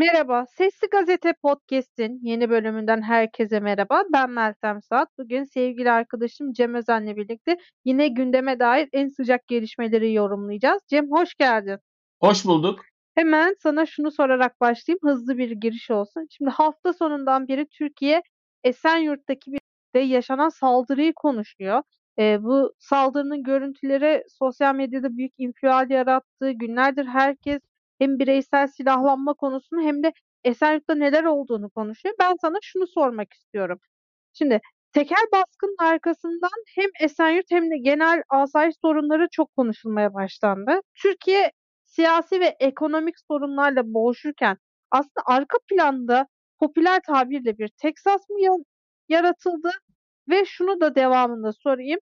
Merhaba, Sesli Gazete Podcast'in yeni bölümünden herkese merhaba. Ben Meltem Saat. Bugün sevgili arkadaşım Cem Özen'le birlikte yine gündeme dair en sıcak gelişmeleri yorumlayacağız. Cem hoş geldin. Hoş bulduk. Hemen sana şunu sorarak başlayayım. Hızlı bir giriş olsun. Şimdi hafta sonundan beri Türkiye Esenyurt'taki bir de yaşanan saldırıyı konuşuyor. E, bu saldırının görüntüleri sosyal medyada büyük infial yarattı. Günlerdir herkes hem bireysel silahlanma konusunu hem de Esenyurt'ta neler olduğunu konuşuyor. Ben sana şunu sormak istiyorum. Şimdi tekel baskının arkasından hem Esenyurt hem de genel asayiş sorunları çok konuşulmaya başlandı. Türkiye siyasi ve ekonomik sorunlarla boğuşurken aslında arka planda popüler tabirle bir Texas mı yaratıldı ve şunu da devamında sorayım.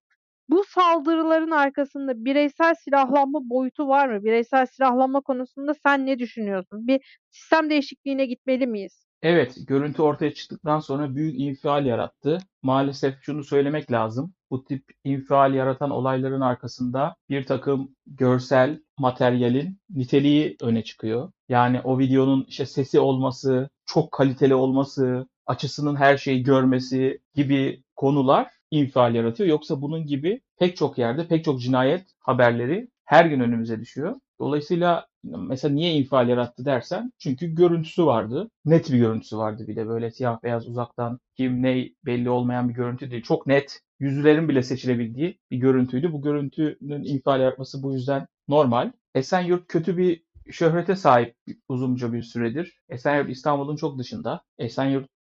Bu saldırıların arkasında bireysel silahlanma boyutu var mı? Bireysel silahlanma konusunda sen ne düşünüyorsun? Bir sistem değişikliğine gitmeli miyiz? Evet, görüntü ortaya çıktıktan sonra büyük infial yarattı. Maalesef şunu söylemek lazım. Bu tip infial yaratan olayların arkasında bir takım görsel materyalin niteliği öne çıkıyor. Yani o videonun işte sesi olması, çok kaliteli olması, açısının her şeyi görmesi gibi konular infial yaratıyor. Yoksa bunun gibi pek çok yerde pek çok cinayet haberleri her gün önümüze düşüyor. Dolayısıyla mesela niye infial yarattı dersen çünkü görüntüsü vardı. Net bir görüntüsü vardı bir de böyle siyah beyaz uzaktan kim ne belli olmayan bir görüntü değil. Çok net yüzlerin bile seçilebildiği bir görüntüydü. Bu görüntünün infial yaratması bu yüzden normal. Esenyurt kötü bir şöhrete sahip uzunca bir süredir. Esenyurt İstanbul'un çok dışında.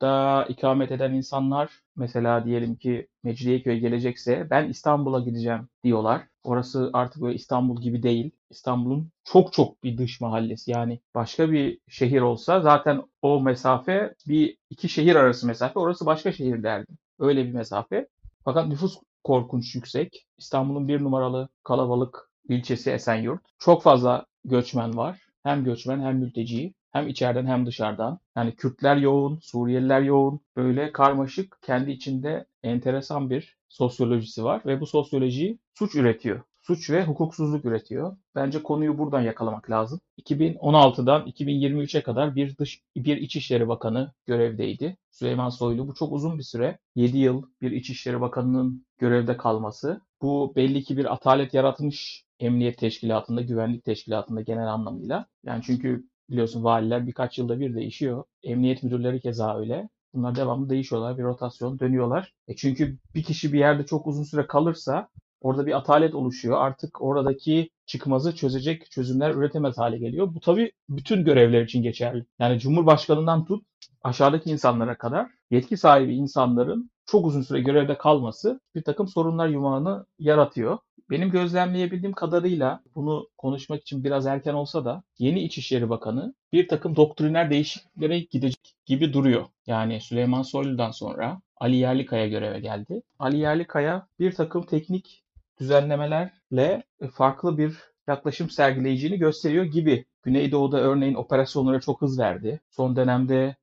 Esenyurt'ta ikamet eden insanlar mesela diyelim ki Mecidiyeköy'e gelecekse ben İstanbul'a gideceğim diyorlar. Orası artık böyle İstanbul gibi değil. İstanbul'un çok çok bir dış mahallesi. Yani başka bir şehir olsa zaten o mesafe bir iki şehir arası mesafe. Orası başka şehir derdim. Öyle bir mesafe. Fakat nüfus korkunç yüksek. İstanbul'un bir numaralı kalabalık ilçesi Esenyurt. Çok fazla göçmen var. Hem göçmen hem mülteci. Hem içeriden hem dışarıdan. Yani Kürtler yoğun, Suriyeliler yoğun. Böyle karmaşık, kendi içinde enteresan bir sosyolojisi var ve bu sosyoloji suç üretiyor. Suç ve hukuksuzluk üretiyor. Bence konuyu buradan yakalamak lazım. 2016'dan 2023'e kadar bir dış bir İçişleri Bakanı görevdeydi. Süleyman Soylu. Bu çok uzun bir süre. 7 yıl bir İçişleri Bakanı'nın görevde kalması. Bu belli ki bir atalet yaratmış emniyet teşkilatında, güvenlik teşkilatında genel anlamıyla. Yani çünkü biliyorsun valiler birkaç yılda bir değişiyor. Emniyet müdürleri keza öyle. Bunlar devamlı değişiyorlar, bir rotasyon dönüyorlar. E çünkü bir kişi bir yerde çok uzun süre kalırsa orada bir atalet oluşuyor. Artık oradaki çıkmazı çözecek çözümler üretemez hale geliyor. Bu tabii bütün görevler için geçerli. Yani Cumhurbaşkanından tut aşağıdaki insanlara kadar yetki sahibi insanların çok uzun süre görevde kalması bir takım sorunlar yumağını yaratıyor. Benim gözlemleyebildiğim kadarıyla bunu konuşmak için biraz erken olsa da yeni İçişleri Bakanı bir takım doktriner değişikliklere gidecek gibi duruyor. Yani Süleyman Soylu'dan sonra Ali Yerlikaya göreve geldi. Ali Yerlikaya bir takım teknik düzenlemelerle farklı bir yaklaşım sergileyeceğini gösteriyor gibi. Güneydoğu'da örneğin operasyonlara çok hız verdi. Son dönemde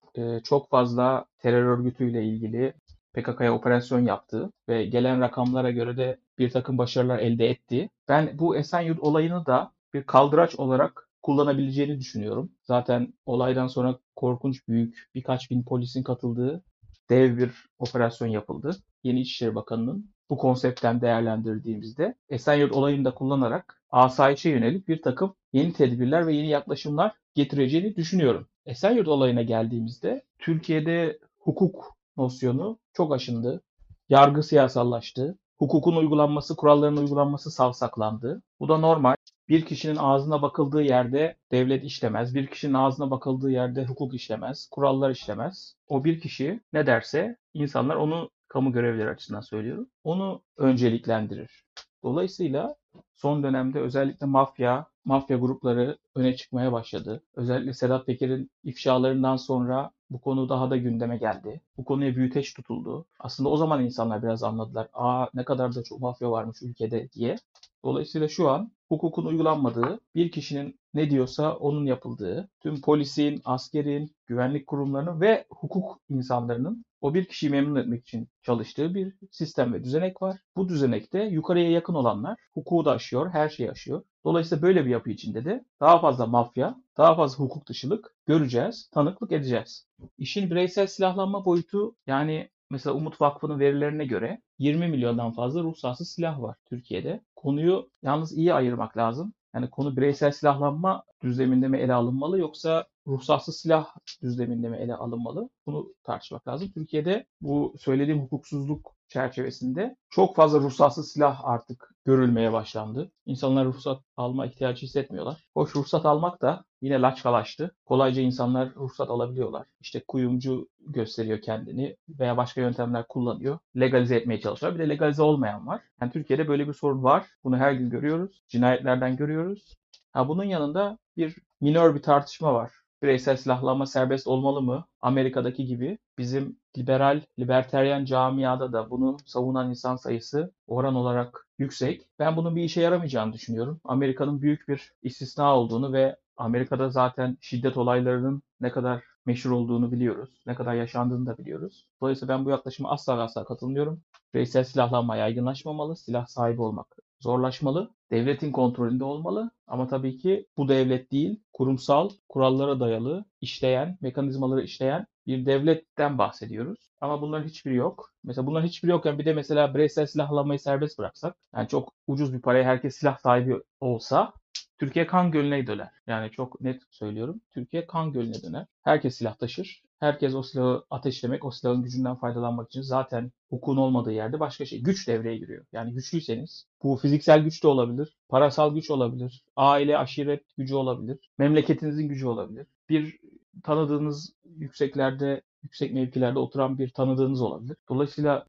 çok fazla terör örgütüyle ilgili PKK'ya operasyon yaptı ve gelen rakamlara göre de bir takım başarılar elde etti. Ben bu Esenyurt olayını da bir kaldıraç olarak kullanabileceğini düşünüyorum. Zaten olaydan sonra korkunç büyük birkaç bin polisin katıldığı dev bir operasyon yapıldı. Yeni İçişleri Bakanı'nın bu konseptten değerlendirdiğimizde Esenyurt olayını da kullanarak asayişe yönelik bir takım yeni tedbirler ve yeni yaklaşımlar getireceğini düşünüyorum. Esenyurt olayına geldiğimizde Türkiye'de hukuk nosyonu çok aşındı. Yargı siyasallaştı. Hukukun uygulanması, kuralların uygulanması savsaklandı. Bu da normal. Bir kişinin ağzına bakıldığı yerde devlet işlemez. Bir kişinin ağzına bakıldığı yerde hukuk işlemez. Kurallar işlemez. O bir kişi ne derse insanlar onu kamu görevleri açısından söylüyorum. Onu önceliklendirir. Dolayısıyla son dönemde özellikle mafya, mafya grupları öne çıkmaya başladı. Özellikle Sedat Peker'in ifşalarından sonra bu konu daha da gündeme geldi. Bu konuya büyüteç tutuldu. Aslında o zaman insanlar biraz anladılar. Aa ne kadar da çok mafya varmış ülkede diye. Dolayısıyla şu an hukukun uygulanmadığı, bir kişinin ne diyorsa onun yapıldığı, tüm polisin, askerin, güvenlik kurumlarının ve hukuk insanlarının O bir kişiyi memnun etmek için çalıştığı bir sistem ve düzenek var. Bu düzenekte yukarıya yakın olanlar hukuku da aşıyor, her şeyi aşıyor. Dolayısıyla böyle bir yapı içinde de daha fazla mafya, daha fazla hukuk dışılık göreceğiz, tanıklık edeceğiz. İşin bireysel silahlanma boyutu yani mesela Umut Vakfı'nın verilerine göre 20 milyondan fazla ruhsatsız silah var Türkiye'de. Konuyu yalnız iyi ayırmak lazım. Yani konu bireysel silahlanma düzleminde mi ele alınmalı yoksa ruhsatsız silah düzleminde mi ele alınmalı? Bunu tartışmak lazım. Türkiye'de bu söylediğim hukuksuzluk çerçevesinde çok fazla ruhsatsız silah artık görülmeye başlandı. İnsanlar ruhsat alma ihtiyacı hissetmiyorlar. Hoş ruhsat almak da yine laçkalaştı. Kolayca insanlar ruhsat alabiliyorlar. İşte kuyumcu gösteriyor kendini veya başka yöntemler kullanıyor. Legalize etmeye çalışıyor. Bir de legalize olmayan var. Yani Türkiye'de böyle bir sorun var. Bunu her gün görüyoruz. Cinayetlerden görüyoruz. Ha bunun yanında bir minör bir tartışma var. Bireysel silahlanma serbest olmalı mı? Amerika'daki gibi bizim liberal, liberteryen camiada da bunu savunan insan sayısı oran olarak yüksek. Ben bunun bir işe yaramayacağını düşünüyorum. Amerika'nın büyük bir istisna olduğunu ve Amerika'da zaten şiddet olaylarının ne kadar meşhur olduğunu biliyoruz. Ne kadar yaşandığını da biliyoruz. Dolayısıyla ben bu yaklaşıma asla ve asla katılmıyorum. Bireysel silahlanma yaygınlaşmamalı, silah sahibi olmak zorlaşmalı, devletin kontrolünde olmalı ama tabii ki bu devlet değil, kurumsal, kurallara dayalı, işleyen, mekanizmaları işleyen bir devletten bahsediyoruz. Ama bunların hiçbiri yok. Mesela bunların hiçbiri yokken bir de mesela bireysel silahlanmayı serbest bıraksak, yani çok ucuz bir paraya herkes silah sahibi olsa Türkiye kan gölüne döner. Yani çok net söylüyorum. Türkiye kan gölüne döner. Herkes silah taşır. Herkes o silahı ateşlemek, o silahın gücünden faydalanmak için zaten hukukun olmadığı yerde başka şey. Güç devreye giriyor. Yani güçlüyseniz bu fiziksel güç de olabilir, parasal güç olabilir, aile, aşiret gücü olabilir, memleketinizin gücü olabilir. Bir tanıdığınız yükseklerde, yüksek mevkilerde oturan bir tanıdığınız olabilir. Dolayısıyla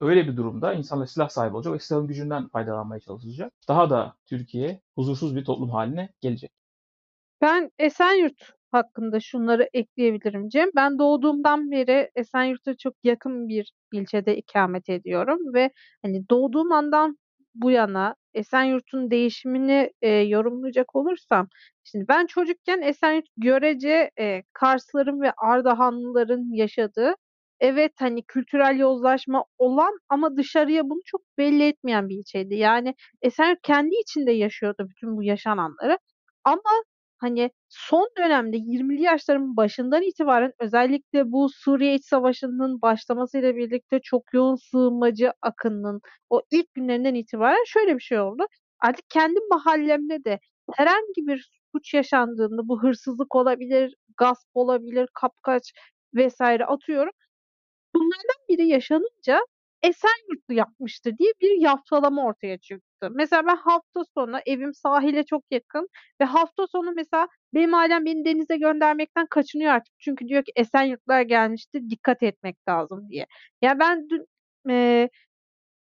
öyle bir durumda insanlar silah sahibi olacak ve silahın gücünden faydalanmaya çalışacak. Daha da Türkiye huzursuz bir toplum haline gelecek. Ben Esenyurt hakkında şunları ekleyebilirim Cem. Ben doğduğumdan beri Esenyurt'a çok yakın bir ilçede ikamet ediyorum ve hani doğduğum andan bu yana Esenyurt'un değişimini e, yorumlayacak olursam şimdi ben çocukken Esenyurt görece e, Karsların ve Ardahanlıların yaşadığı evet hani kültürel yozlaşma olan ama dışarıya bunu çok belli etmeyen bir ilçeydi. Yani Esenyurt kendi içinde yaşıyordu bütün bu yaşananları. Ama Hani son dönemde 20'li yaşlarımın başından itibaren özellikle bu Suriye İç Savaşı'nın başlamasıyla birlikte çok yoğun sığınmacı akınının o ilk günlerinden itibaren şöyle bir şey oldu. Artık kendi mahallemde de herhangi bir suç yaşandığında bu hırsızlık olabilir, gasp olabilir, kapkaç vesaire atıyorum. Bunlardan biri yaşanınca Esenyurtlu yapmıştır diye bir yaftalama ortaya çıktı. Mesela ben hafta sonu evim sahile çok yakın ve hafta sonu mesela benim ailem beni denize göndermekten kaçınıyor artık. Çünkü diyor ki Esenyurtlar gelmiştir dikkat etmek lazım diye. Ya ben dün e,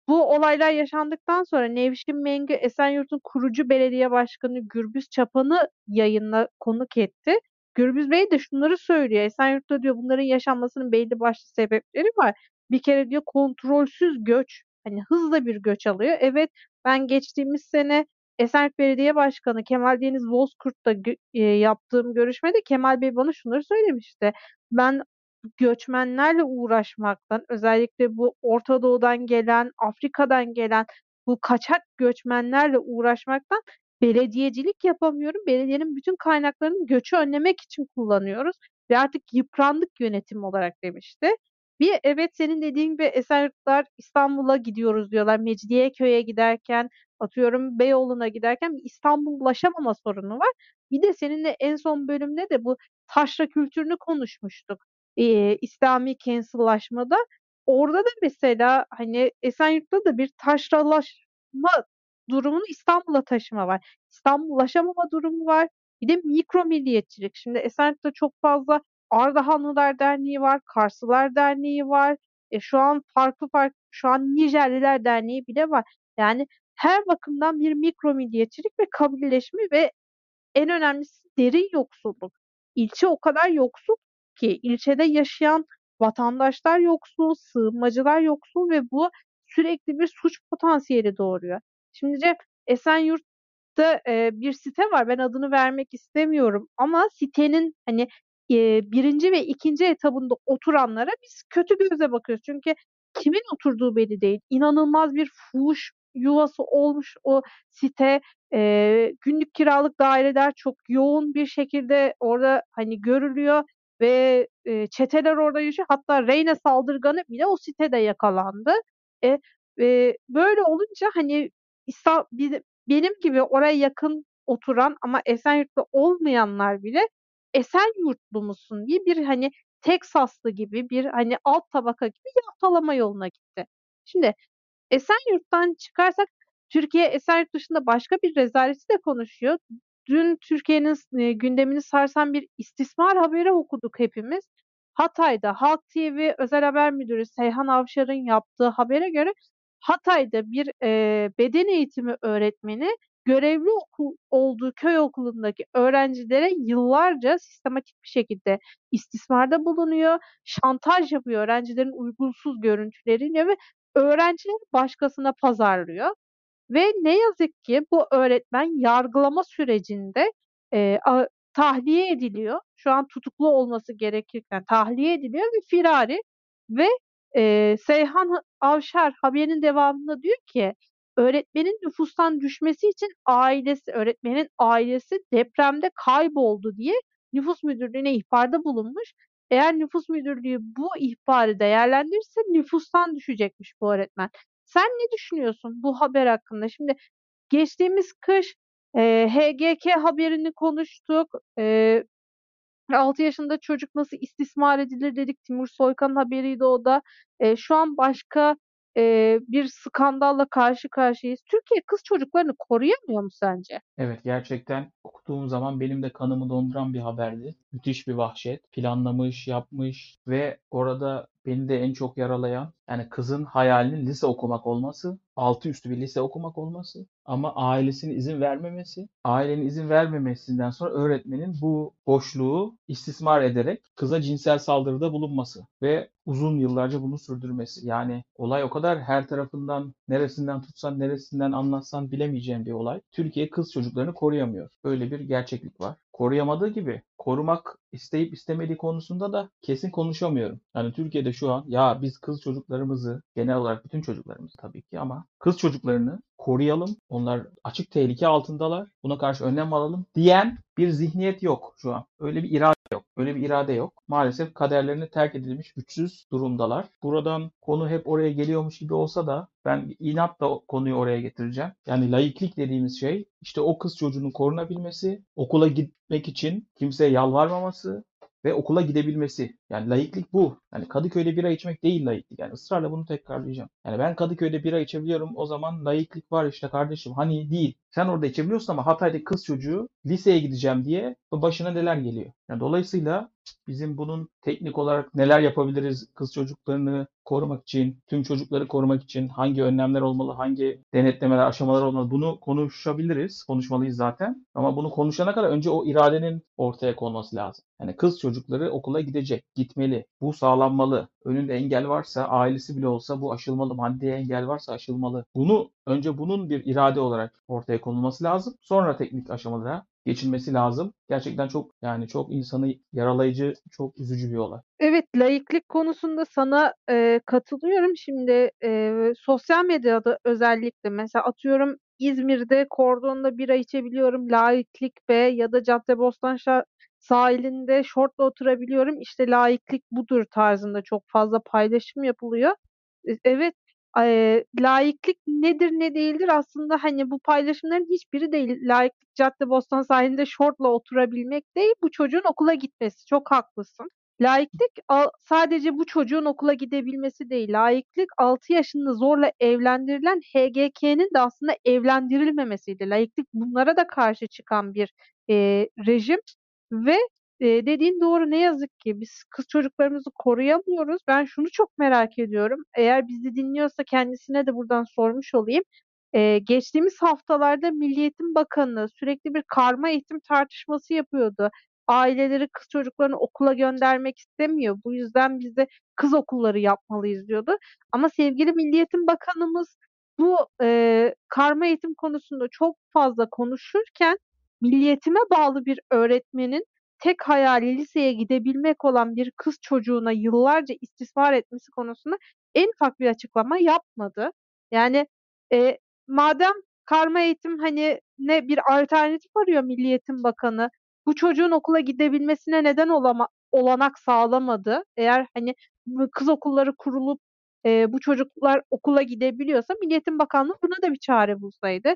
bu olaylar yaşandıktan sonra Nevşin Mengü Esenyurt'un kurucu belediye başkanı Gürbüz Çapan'ı yayınla konuk etti. Gürbüz Bey de şunları söylüyor. Esenyurt'ta diyor bunların yaşanmasının belli başlı sebepleri var. Bir kere diyor kontrolsüz göç, hani hızla bir göç alıyor. Evet ben geçtiğimiz sene Esenyurt Belediye Başkanı Kemal Deniz Bozkurt'la e, yaptığım görüşmede Kemal Bey bana şunları söylemişti. Ben göçmenlerle uğraşmaktan, özellikle bu Orta Doğu'dan gelen, Afrika'dan gelen bu kaçak göçmenlerle uğraşmaktan belediyecilik yapamıyorum. Belediyenin bütün kaynaklarını göçü önlemek için kullanıyoruz ve artık yıprandık yönetim olarak demişti. Bir evet senin dediğin gibi Esenyurtlar İstanbul'a gidiyoruz diyorlar. Mecidiyeköy'e giderken, atıyorum Beyoğlu'na giderken bir İstanbullaşamama sorunu var. Bir de seninle en son bölümde de bu taşra kültürünü konuşmuştuk. Ee, İslami cancel'laşmada. Orada da mesela hani Esenyurt'ta da bir taşralaşma durumunu İstanbul'a taşıma var. İstanbullaşamama durumu var. Bir de mikro milliyetçilik. Şimdi Esenyurt'ta çok fazla Ardahanlılar Derneği var, Karslılar Derneği var. E, şu an farklı farklı şu an Nijerliler Derneği bile var. Yani her bakımdan bir mikro milliyetçilik ve kabilleşme ve en önemlisi derin yoksulluk. İlçe o kadar yoksul ki ilçede yaşayan vatandaşlar yoksul, sığınmacılar yoksul ve bu sürekli bir suç potansiyeli doğuruyor. Şimdi Cem, Esenyurt'ta e, bir site var. Ben adını vermek istemiyorum ama sitenin hani eee, 1. ve 2. etabında oturanlara biz kötü gözle bakıyoruz. Çünkü kimin oturduğu belli değil. İnanılmaz bir fuhuş yuvası olmuş o site. Eee, günlük kiralık daireler çok yoğun bir şekilde orada, hani, görülüyor ve, eee, çeteler orada yaşıyor. Hatta Reyna saldırganı bile o sitede yakalandı. E, eee, böyle olunca, hani, İsta benim gibi oraya yakın oturan ama Esenyurt'ta olmayanlar bile Esenyurtlu musun diye bir, hani, Teksaslı gibi bir, hani, alt tabaka gibi yaftalama yoluna gitti. Şimdi Esenyurt'tan çıkarsak Türkiye Esenyurt dışında başka bir rezaleti de konuşuyor. Dün Türkiye'nin eee, gündemini sarsan bir istismar haberi okuduk hepimiz. Hatay'da Halk TV özel haber müdürü Seyhan Avşar'ın yaptığı habere göre Hatay'da bir, eee, beden eğitimi öğretmeni görevli okul olduğu köy okulundaki öğrencilere yıllarca sistematik bir şekilde istismarda bulunuyor, şantaj yapıyor öğrencilerin uygunsuz görüntüleriyle ve öğrencileri başkasına pazarlıyor ve ne yazık ki bu öğretmen yargılama sürecinde, eee, a tahliye ediliyor. Şu an tutuklu olması gerekirken tahliye ediliyor ve firari ve, eee, Seyhan ha Avşar haberinin devamında diyor ki, öğretmenin nüfustan düşmesi için ailesi, öğretmenin ailesi depremde kayboldu diye nüfus müdürlüğüne ihbarda bulunmuş. Eğer nüfus müdürlüğü bu ihbarı değerlendirirse nüfustan düşecekmiş bu öğretmen. Sen ne düşünüyorsun bu haber hakkında? Şimdi geçtiğimiz kış, eee, HGK haberini konuştuk. Eee, 6 yaşında çocuk nasıl istismar edilir dedik. Timur Soykan'ın haberiydi o da. Eee, şu an başka, eee, bir skandalla karşı karşıyayız. Türkiye kız çocuklarını koruyamıyor mu sence? Evet, gerçekten okuduğum zaman benim de kanımı donduran bir haberdi. Müthiş bir vahşet. Planlamış, yapmış ve orada beni de en çok yaralayan yani kızın hayalinin lise okumak olması, altı üstü bir lise okumak olması ama ailesinin izin vermemesi, ailenin izin vermemesinden sonra öğretmenin bu boşluğu istismar ederek kıza cinsel saldırıda bulunması ve uzun yıllarca bunu sürdürmesi. Yani olay o kadar her tarafından neresinden tutsan neresinden anlatsan bilemeyeceğin bir olay. Türkiye kız çocuklarını koruyamıyor. Böyle bir gerçeklik var. Koruyamadığı gibi korumak isteyip istemediği konusunda da kesin konuşamıyorum. Yani Türkiye'de şu an ya biz kız çocuklarımızı genel olarak bütün çocuklarımızı tabii ki ama kız çocuklarını koruyalım. Onlar açık tehlike altındalar. Buna karşı önlem alalım diyen bir zihniyet yok şu an. Öyle bir irade yok. Öyle bir irade yok. Maalesef kaderlerini terk edilmiş güçsüz durumdalar. Buradan konu hep oraya geliyormuş gibi olsa da ben inatla konuyu oraya getireceğim. Yani laiklik dediğimiz şey işte o kız çocuğunun korunabilmesi, okula gitmek için kimseye yalvarmaması, ve okula gidebilmesi. Yani laiklik bu. Yani Kadıköy'de bira içmek değil laiklik. Yani ısrarla bunu tekrarlayacağım. Yani ben Kadıköy'de bira içebiliyorum. O zaman laiklik var işte kardeşim. Hani değil. Sen orada içebiliyorsun ama Hatay'da kız çocuğu liseye gideceğim diye başına neler geliyor. Yani dolayısıyla bizim bunun teknik olarak neler yapabiliriz kız çocuklarını korumak için, tüm çocukları korumak için hangi önlemler olmalı, hangi denetlemeler, aşamalar olmalı bunu konuşabiliriz, konuşmalıyız zaten. Ama bunu konuşana kadar önce o iradenin ortaya konması lazım. Yani kız çocukları okula gidecek, gitmeli. Bu sağlanmalı. Önünde engel varsa, ailesi bile olsa bu aşılmalı. Maddi engel varsa aşılmalı. Bunu önce bunun bir irade olarak ortaya konulması lazım. Sonra teknik aşamalara geçilmesi lazım. Gerçekten çok yani çok insanı yaralayıcı, çok üzücü bir olay. Evet, laiklik konusunda sana, eee, katılıyorum. Şimdi, eee, sosyal medyada özellikle mesela atıyorum İzmir'de kordonda bira içebiliyorum, laiklik be ya da Caddebostan sahilinde şortla oturabiliyorum, işte, laiklik budur tarzında çok fazla paylaşım yapılıyor. E evet, eee, laiklik nedir, ne değildir aslında, hani, bu paylaşımların hiçbiri değil. Laiklik Caddebostan sahilinde şortla oturabilmek değil, bu çocuğun okula gitmesi. Çok haklısın. Laiklik sadece bu çocuğun okula gidebilmesi değil. Laiklik 6 yaşında zorla evlendirilen HGK'nin de aslında evlendirilmemesiydi. Laiklik bunlara da karşı çıkan bir, eee, rejim ve, eee, dediğin doğru. Ne yazık ki biz kız çocuklarımızı koruyamıyoruz. Ben şunu çok merak ediyorum. Eğer bizi dinliyorsa kendisine de buradan sormuş olayım. Eee, geçtiğimiz haftalarda Milli Eğitim Bakanı sürekli bir karma eğitim tartışması yapıyordu. Aileleri kız çocuklarını okula göndermek istemiyor. Bu yüzden biz de kız okulları yapmalıyız diyordu. Ama sevgili Milli Eğitim Bakanımız bu, eee, karma eğitim konusunda çok fazla konuşurken Milli Eğitim'e bağlı bir öğretmenin tek hayali liseye gidebilmek olan bir kız çocuğuna yıllarca istismar etmesi konusunda en ufak bir açıklama yapmadı. Yani e, madem karma eğitim hani ne bir alternatif arıyor Milli Eğitim Bakanı, bu çocuğun okula gidebilmesine neden olama, olanak sağlamadı. Eğer hani kız okulları kurulup e, bu çocuklar okula gidebiliyorsa Milli Eğitim Bakanlığı buna da bir çare bulsaydı.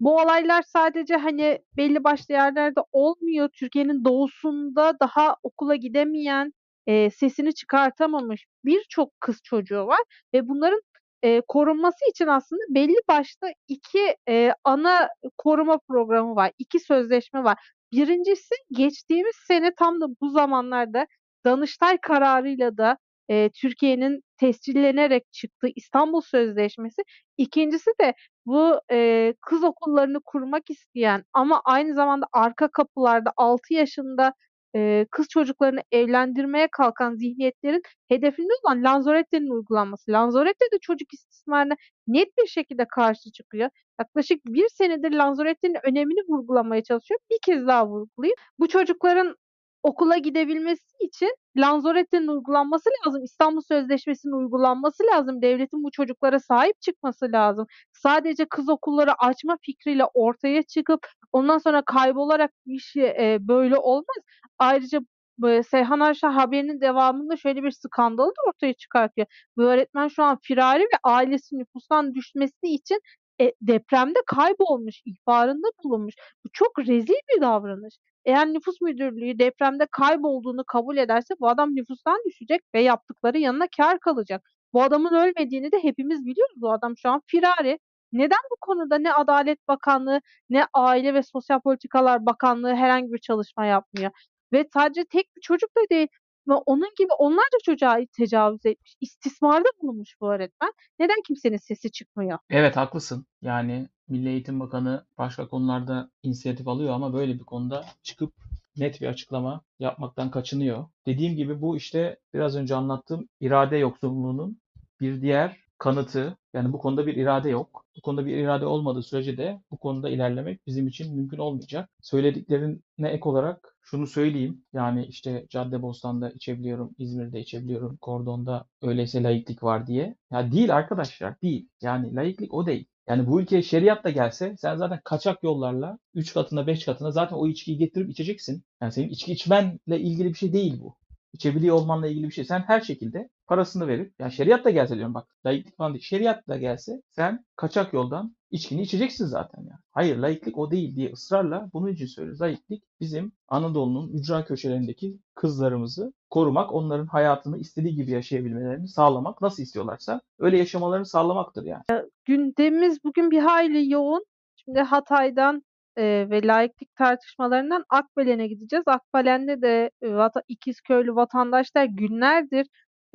Bu olaylar sadece hani belli başlı yerlerde olmuyor. Türkiye'nin doğusunda daha okula gidemeyen, e, sesini çıkartamamış birçok kız çocuğu var ve bunların e, korunması için aslında belli başlı iki e, ana koruma programı var. iki sözleşme var. Birincisi geçtiğimiz sene tam da bu zamanlarda Danıştay kararıyla da e, Türkiye'nin tescillenerek çıktığı İstanbul Sözleşmesi. İkincisi de bu e, kız okullarını kurmak isteyen ama aynı zamanda arka kapılarda 6 yaşında e, kız çocuklarını evlendirmeye kalkan zihniyetlerin hedefinde olan Lanzarote'nin uygulanması. Lanzarote de çocuk istismarına net bir şekilde karşı çıkıyor. Yaklaşık bir senedir Lanzarote'nin önemini vurgulamaya çalışıyor. Bir kez daha vurgulayayım. Bu çocukların okula gidebilmesi için Lanzarote'nin uygulanması lazım. İstanbul Sözleşmesi'nin uygulanması lazım. Devletin bu çocuklara sahip çıkması lazım. Sadece kız okulları açma fikriyle ortaya çıkıp ondan sonra kaybolarak bir şey e, böyle olmaz. Ayrıca e, Seyhan Arşa haberinin devamında şöyle bir skandalı da ortaya çıkartıyor. Bu öğretmen şu an firari ve ailesi nüfustan düşmesi için e, depremde kaybolmuş, ihbarında bulunmuş. Bu çok rezil bir davranış. Eğer nüfus müdürlüğü depremde kaybolduğunu kabul ederse bu adam nüfustan düşecek ve yaptıkları yanına kar kalacak. Bu adamın ölmediğini de hepimiz biliyoruz. Bu adam şu an firari. Neden bu konuda ne Adalet Bakanlığı ne Aile ve Sosyal Politikalar Bakanlığı herhangi bir çalışma yapmıyor? Ve sadece tek bir çocuk da değil. Ve onun gibi onlarca çocuğa tecavüz etmiş, istismarda bulunmuş bu öğretmen. Neden kimsenin sesi çıkmıyor? Evet haklısın. Yani Milli Eğitim Bakanı başka konularda inisiyatif alıyor ama böyle bir konuda çıkıp net bir açıklama yapmaktan kaçınıyor. Dediğim gibi bu işte biraz önce anlattığım irade yoksunluğunun bir diğer kanıtı. Yani bu konuda bir irade yok. Bu konuda bir irade olmadığı sürece de bu konuda ilerlemek bizim için mümkün olmayacak. Söylediklerine ek olarak şunu söyleyeyim. Yani işte Caddebostan'da içebiliyorum, İzmir'de içebiliyorum, Kordon'da öyleyse laiklik var diye. Ya değil arkadaşlar, değil. Yani laiklik o değil. Yani bu ülkeye şeriat da gelse sen zaten kaçak yollarla 3 katına 5 katına zaten o içkiyi getirip içeceksin. Yani senin içki içmenle ilgili bir şey değil bu içebiliyor olmanla ilgili bir şey. Sen her şekilde parasını verip, yani şeriat da gelse diyorum bak, laiklik falan değil, şeriat da gelse sen kaçak yoldan içkini içeceksin zaten yani. Hayır laiklik o değil diye ısrarla bunun için söylüyoruz. Laiklik bizim Anadolu'nun ücra köşelerindeki kızlarımızı korumak, onların hayatını istediği gibi yaşayabilmelerini sağlamak, nasıl istiyorlarsa öyle yaşamalarını sağlamaktır yani. Gündemimiz bugün bir hayli yoğun. Şimdi Hatay'dan e, ve laiklik tartışmalarından Akbelen'e gideceğiz. Akbelen'de de e, vata, İkizköylü vatandaşlar günlerdir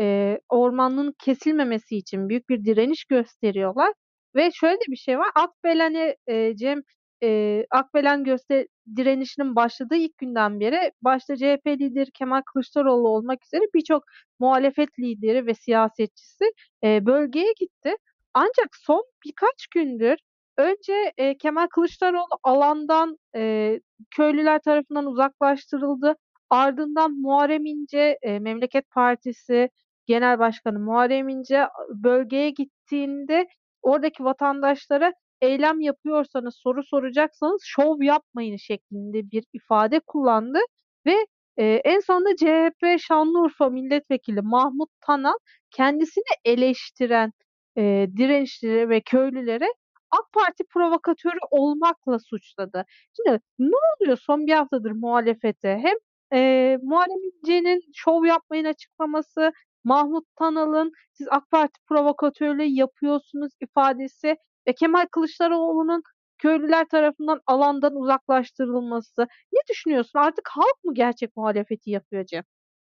e, ormanın kesilmemesi için büyük bir direniş gösteriyorlar. Ve şöyle de bir şey var. Akbelen'e e, Cem e, Akbelen göster direnişinin başladığı ilk günden beri başta CHP lideri Kemal Kılıçdaroğlu olmak üzere birçok muhalefet lideri ve siyasetçisi e, bölgeye gitti. Ancak son birkaç gündür Önce e, Kemal Kılıçdaroğlu alandan e, köylüler tarafından uzaklaştırıldı. Ardından Muharrem İnce, e, Memleket Partisi Genel Başkanı Muharrem İnce bölgeye gittiğinde oradaki vatandaşlara eylem yapıyorsanız, soru soracaksanız şov yapmayın şeklinde bir ifade kullandı ve e, en sonunda CHP Şanlıurfa Milletvekili Mahmut Tanal kendisini eleştiren e, direnişçilere ve köylülere AK Parti provokatörü olmakla suçladı. Şimdi ne oluyor son bir haftadır muhalefete? Hem e, Muharrem İnce'nin şov yapmayın açıklaması, Mahmut Tanal'ın siz AK Parti provokatörlüğü yapıyorsunuz ifadesi ve Kemal Kılıçdaroğlu'nun köylüler tarafından alandan uzaklaştırılması. Ne düşünüyorsun? Artık halk mı gerçek muhalefeti yapıyor Cem?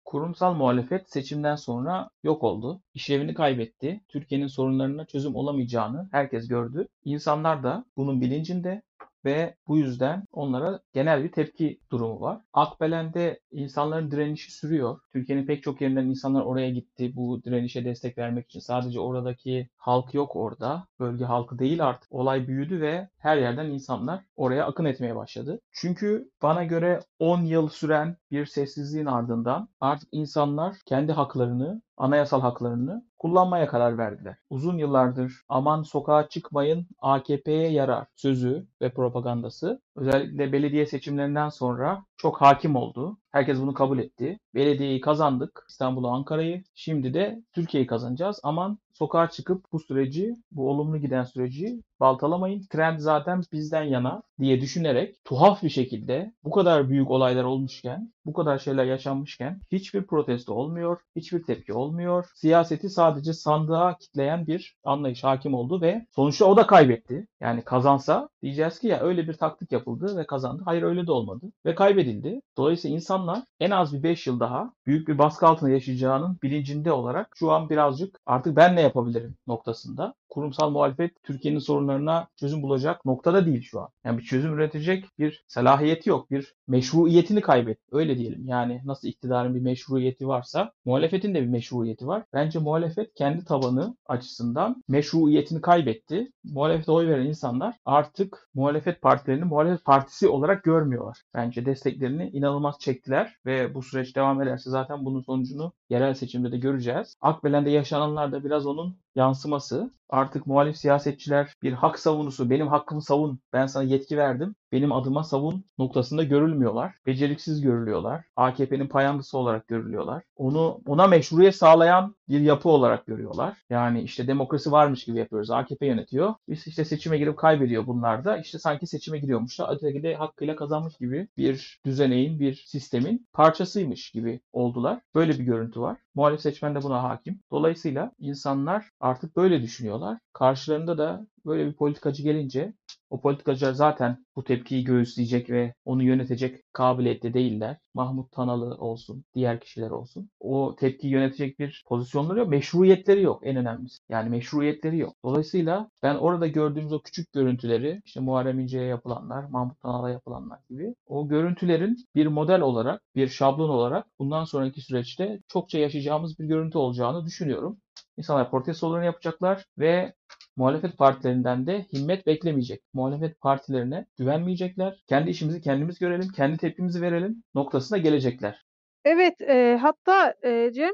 Kurumsal muhalefet seçimden sonra yok oldu. İşlevini kaybetti. Türkiye'nin sorunlarına çözüm olamayacağını herkes gördü. İnsanlar da bunun bilincinde ve bu yüzden onlara genel bir tepki durumu var. Akbelen'de insanların direnişi sürüyor. Türkiye'nin pek çok yerinden insanlar oraya gitti bu direnişe destek vermek için. Sadece oradaki halk yok orada. Bölge halkı değil artık. Olay büyüdü ve her yerden insanlar oraya akın etmeye başladı. Çünkü bana göre 10 yıl süren bir sessizliğin ardından artık insanlar kendi haklarını, anayasal haklarını kullanmaya karar verdiler. Uzun yıllardır aman sokağa çıkmayın AKP'ye yarar sözü ve propagandası özellikle belediye seçimlerinden sonra çok hakim oldu. Herkes bunu kabul etti. Belediyeyi kazandık, İstanbul'u, Ankara'yı. Şimdi de Türkiye'yi kazanacağız. Aman sokağa çıkıp bu süreci, bu olumlu giden süreci baltalamayın. Trend zaten bizden yana diye düşünerek tuhaf bir şekilde bu kadar büyük olaylar olmuşken, bu kadar şeyler yaşanmışken hiçbir protesto olmuyor, hiçbir tepki olmuyor. Siyaseti sadece sandığa kitleyen bir anlayış hakim oldu ve sonuçta o da kaybetti. Yani kazansa diyeceğiz ki ya öyle bir taktik yapıldı ve kazandı. Hayır öyle de olmadı ve kaybedildi. Dolayısıyla insanlar en az bir 5 yıl daha büyük bir baskı altında yaşayacağının bilincinde olarak şu an birazcık artık ben ne yapabilirim noktasında. Kurumsal muhalefet Türkiye'nin sorunlarına çözüm bulacak noktada değil şu an. Yani bir çözüm üretecek bir salahiyeti yok. Bir meşruiyetini kaybetti. Öyle diyelim. Yani nasıl iktidarın bir meşruiyeti varsa muhalefetin de bir meşruiyeti var. Bence muhalefet kendi tabanı açısından meşruiyetini kaybetti. Muhalefete oy veren insanlar artık muhalefet partilerini muhalefet partisi olarak görmüyorlar. Bence desteklerini inanılmaz çektiler ve bu süreç devam ederse zaten bunun sonucunu yerel seçimde de göreceğiz. Akbelen'de yaşananlar da biraz onun yansıması. Artık muhalif siyasetçiler bir hak savunusu, benim hakkımı savun, ben sana yetki verdim, benim adıma savun noktasında görülmüyorlar. Beceriksiz görülüyorlar. AKP'nin payandası olarak görülüyorlar. Onu ona meşruiyet sağlayan bir yapı olarak görüyorlar. Yani işte demokrasi varmış gibi yapıyoruz. AKP yönetiyor. Biz işte seçime girip kaybediyor bunlar da. İşte sanki seçime giriyormuşlar. Öteki de hakkıyla kazanmış gibi bir düzeneğin, bir sistemin parçasıymış gibi oldular. Böyle bir görüntü var. Muhalif seçmen de buna hakim. Dolayısıyla insanlar artık böyle düşünüyorlar. Karşılarında da böyle bir politikacı gelince o politikacılar zaten bu tepkiyi göğüsleyecek ve onu yönetecek kabiliyette değiller. Mahmut Tanalı olsun, diğer kişiler olsun. O tepkiyi yönetecek bir pozisyonları yok. Meşruiyetleri yok en önemlisi. Yani meşruiyetleri yok. Dolayısıyla ben orada gördüğümüz o küçük görüntüleri, işte Muharrem İnce'ye yapılanlar, Mahmut Tanal'a yapılanlar gibi o görüntülerin bir model olarak, bir şablon olarak bundan sonraki süreçte çokça yaşayacağımız bir görüntü olacağını düşünüyorum. İnsanlar protestolarını yapacaklar ve muhalefet partilerinden de himmet beklemeyecek. Muhalefet partilerine güvenmeyecekler. Kendi işimizi kendimiz görelim, kendi tepkimizi verelim noktasına gelecekler. Evet, e, hatta e, Cem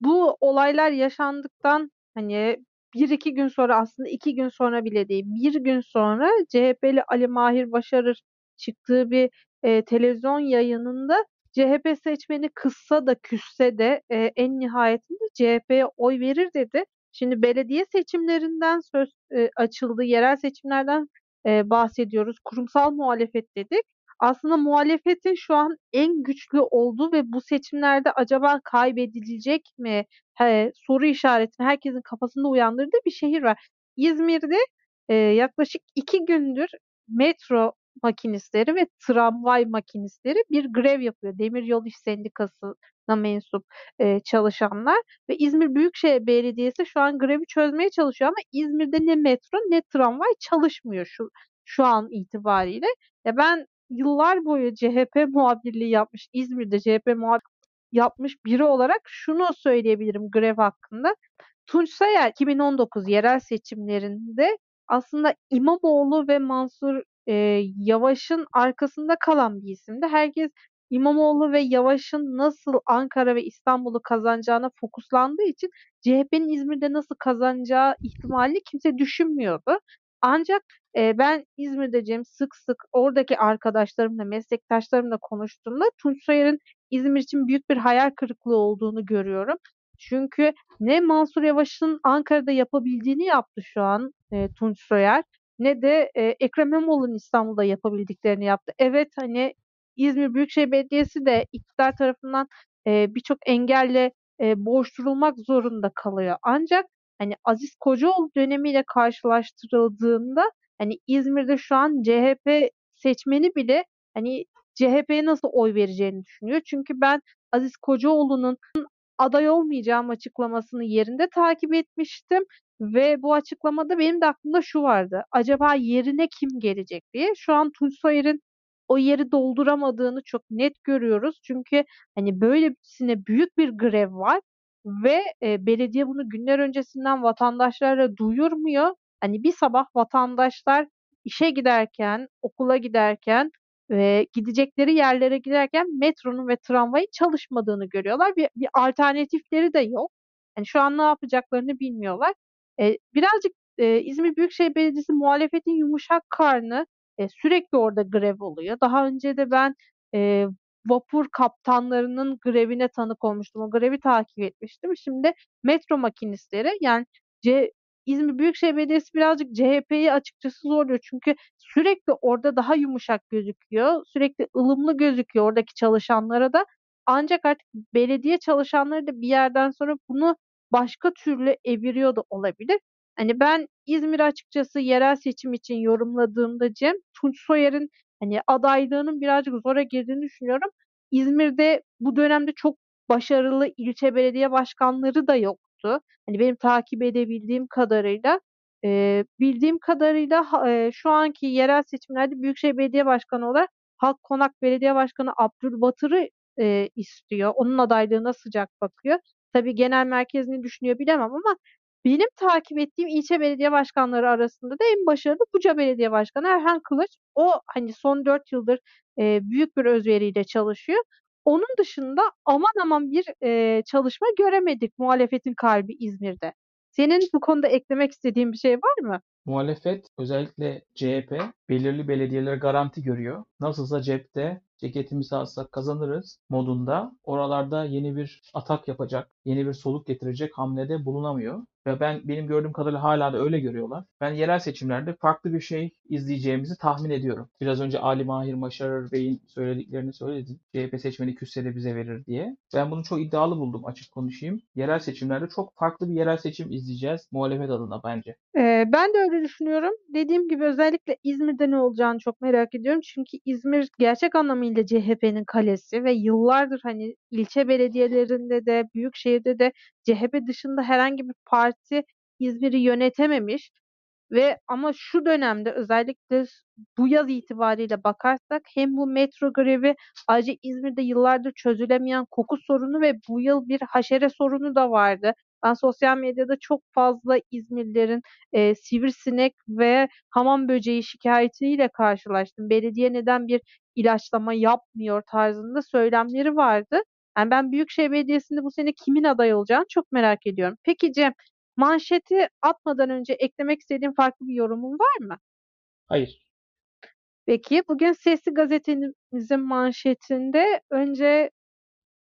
bu olaylar yaşandıktan hani bir iki gün sonra aslında iki gün sonra bile değil bir gün sonra CHP'li Ali Mahir Başarır çıktığı bir e, televizyon yayınında CHP seçmeni kızsa da küsse de e, en nihayetinde CHP'ye oy verir dedi. Şimdi belediye seçimlerinden söz e, açıldı, yerel seçimlerden e, bahsediyoruz. Kurumsal muhalefet dedik. Aslında muhalefetin şu an en güçlü olduğu ve bu seçimlerde acaba kaybedilecek mi he, soru işaretini herkesin kafasında uyandırdığı bir şehir var. İzmir'de e, yaklaşık iki gündür metro makinistleri ve tramvay makinistleri bir grev yapıyor. Demiryolu İş Sendikası'na mensup e, çalışanlar ve İzmir Büyükşehir Belediyesi şu an grevi çözmeye çalışıyor ama İzmir'de ne metro ne tramvay çalışmıyor şu şu an itibariyle. Ya ben yıllar boyu CHP muhabirliği yapmış, İzmir'de CHP muhabir yapmış biri olarak şunu söyleyebilirim grev hakkında. Tunç Sayer 2019 yerel seçimlerinde aslında İmamoğlu ve Mansur e, Yavaş'ın arkasında kalan bir isimdi. Herkes İmamoğlu ve Yavaş'ın nasıl Ankara ve İstanbul'u kazanacağına fokuslandığı için CHP'nin İzmir'de nasıl kazanacağı ihtimali kimse düşünmüyordu. Ancak e, ben İzmir'de Cem sık sık oradaki arkadaşlarımla, meslektaşlarımla konuştuğumda Tunç Soyer'in İzmir için büyük bir hayal kırıklığı olduğunu görüyorum. Çünkü ne Mansur Yavaş'ın Ankara'da yapabildiğini yaptı şu an e, Tunç Soyer ne de e, Ekrem İmamoğlu'nun İstanbul'da yapabildiklerini yaptı. Evet hani İzmir Büyükşehir Belediyesi de iktidar tarafından e, birçok engelle e, boğuşturulmak zorunda kalıyor. Ancak hani Aziz Kocaoğlu dönemiyle karşılaştırıldığında hani İzmir'de şu an CHP seçmeni bile hani CHP'ye nasıl oy vereceğini düşünüyor. Çünkü ben Aziz Kocaoğlu'nun aday olmayacağım açıklamasını yerinde takip etmiştim Ve bu açıklamada benim de aklımda şu vardı. Acaba yerine kim gelecek diye. Şu an Tunç Soyer'in o yeri dolduramadığını çok net görüyoruz. Çünkü hani böylesine büyük bir grev var ve e, belediye bunu günler öncesinden vatandaşlara duyurmuyor. Hani bir sabah vatandaşlar işe giderken, okula giderken ve gidecekleri yerlere giderken metronun ve tramvayın çalışmadığını görüyorlar. Bir, bir alternatifleri de yok. Yani şu an ne yapacaklarını bilmiyorlar. E, birazcık e, İzmir Büyükşehir Belediyesi muhalefetin yumuşak karnı e, sürekli orada grev oluyor. Daha önce de ben e, vapur kaptanlarının grevine tanık olmuştum. O grevi takip etmiştim. Şimdi metro makinistleri yani C İzmir Büyükşehir Belediyesi birazcık CHP'yi açıkçası zorluyor. Çünkü sürekli orada daha yumuşak gözüküyor. Sürekli ılımlı gözüküyor oradaki çalışanlara da. Ancak artık belediye çalışanları da bir yerden sonra bunu başka türlü eviriyor da olabilir. Hani ben İzmir açıkçası yerel seçim için yorumladığımda Cem, Tunç Soyer'in hani adaylığının birazcık zora girdiğini düşünüyorum. İzmir'de bu dönemde çok başarılı ilçe belediye başkanları da yoktu. Hani benim takip edebildiğim kadarıyla e, bildiğim kadarıyla e, şu anki yerel seçimlerde Büyükşehir Belediye Başkanı olarak Halk Konak Belediye Başkanı Abdülbatır'ı e, istiyor. Onun adaylığına sıcak bakıyor. Tabii genel merkezini düşünüyor bilemem ama benim takip ettiğim ilçe belediye başkanları arasında da en başarılı Buca Belediye Başkanı Erhan Kılıç. O hani son 4 yıldır e, büyük bir özveriyle çalışıyor. Onun dışında aman aman bir e, çalışma göremedik muhalefetin kalbi İzmir'de. Senin bu konuda eklemek istediğin bir şey var mı? Muhalefet özellikle CHP belirli belediyeleri garanti görüyor. Nasılsa cepte ceketimizi alsak kazanırız modunda oralarda yeni bir atak yapacak, yeni bir soluk getirecek hamlede bulunamıyor. Ve ben benim gördüğüm kadarıyla hala da öyle görüyorlar. Ben yerel seçimlerde farklı bir şey izleyeceğimizi tahmin ediyorum. Biraz önce Ali Mahir Maşarar Bey'in söylediklerini söyledim. CHP seçmeni küsse bize verir diye. Ben bunu çok iddialı buldum açık konuşayım. Yerel seçimlerde çok farklı bir yerel seçim izleyeceğiz muhalefet adına bence. Ee, ben de öyle düşünüyorum. Dediğim gibi özellikle İzmir'de ne olacağını çok merak ediyorum. Çünkü İzmir gerçek anlamıyla CHP'nin kalesi ve yıllardır hani ilçe belediyelerinde de büyük şehirde de CHP dışında herhangi bir parti İzmir'i yönetememiş ve ama şu dönemde özellikle bu yaz itibariyle bakarsak hem bu metro grevi ayrıca İzmir'de yıllardır çözülemeyen koku sorunu ve bu yıl bir haşere sorunu da vardı. Ben sosyal medyada çok fazla İzmirlilerin e, sivrisinek ve hamam böceği şikayetiyle karşılaştım. Belediye neden bir ilaçlama yapmıyor tarzında söylemleri vardı. Yani ben Büyükşehir Belediyesi'nde bu sene kimin aday olacağını çok merak ediyorum. Peki Cem, manşeti atmadan önce eklemek istediğin farklı bir yorumun var mı? Hayır. Peki bugün Sesli Gazetemizin manşetinde önce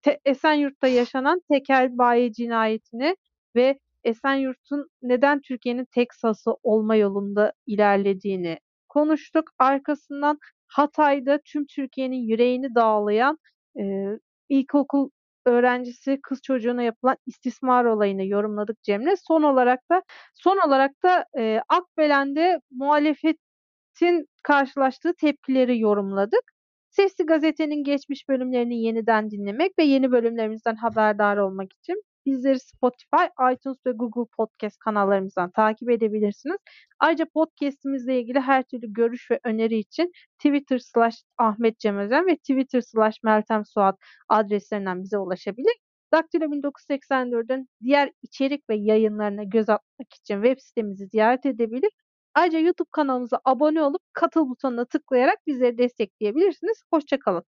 Te- Esenyurt'ta yaşanan tekel bayi cinayetini ve Esenyurt'un neden Türkiye'nin Teksas'ı olma yolunda ilerlediğini konuştuk. Arkasından Hatay'da tüm Türkiye'nin yüreğini dağlayan e, ilkokul öğrencisi kız çocuğuna yapılan istismar olayını yorumladık Cem'le. Son olarak da son olarak da e, Akbelen'de muhalefetin karşılaştığı tepkileri yorumladık. Sesli Gazete'nin geçmiş bölümlerini yeniden dinlemek ve yeni bölümlerimizden haberdar olmak için bizleri Spotify, iTunes ve Google Podcast kanallarımızdan takip edebilirsiniz. Ayrıca podcastimizle ilgili her türlü görüş ve öneri için Twitter slash Ahmet Cem Özen ve Twitter slash Meltem Suat adreslerinden bize ulaşabilir. Daktilo 1984'ün diğer içerik ve yayınlarına göz atmak için web sitemizi ziyaret edebilir. Ayrıca YouTube kanalımıza abone olup katıl butonuna tıklayarak bizleri destekleyebilirsiniz. Hoşçakalın.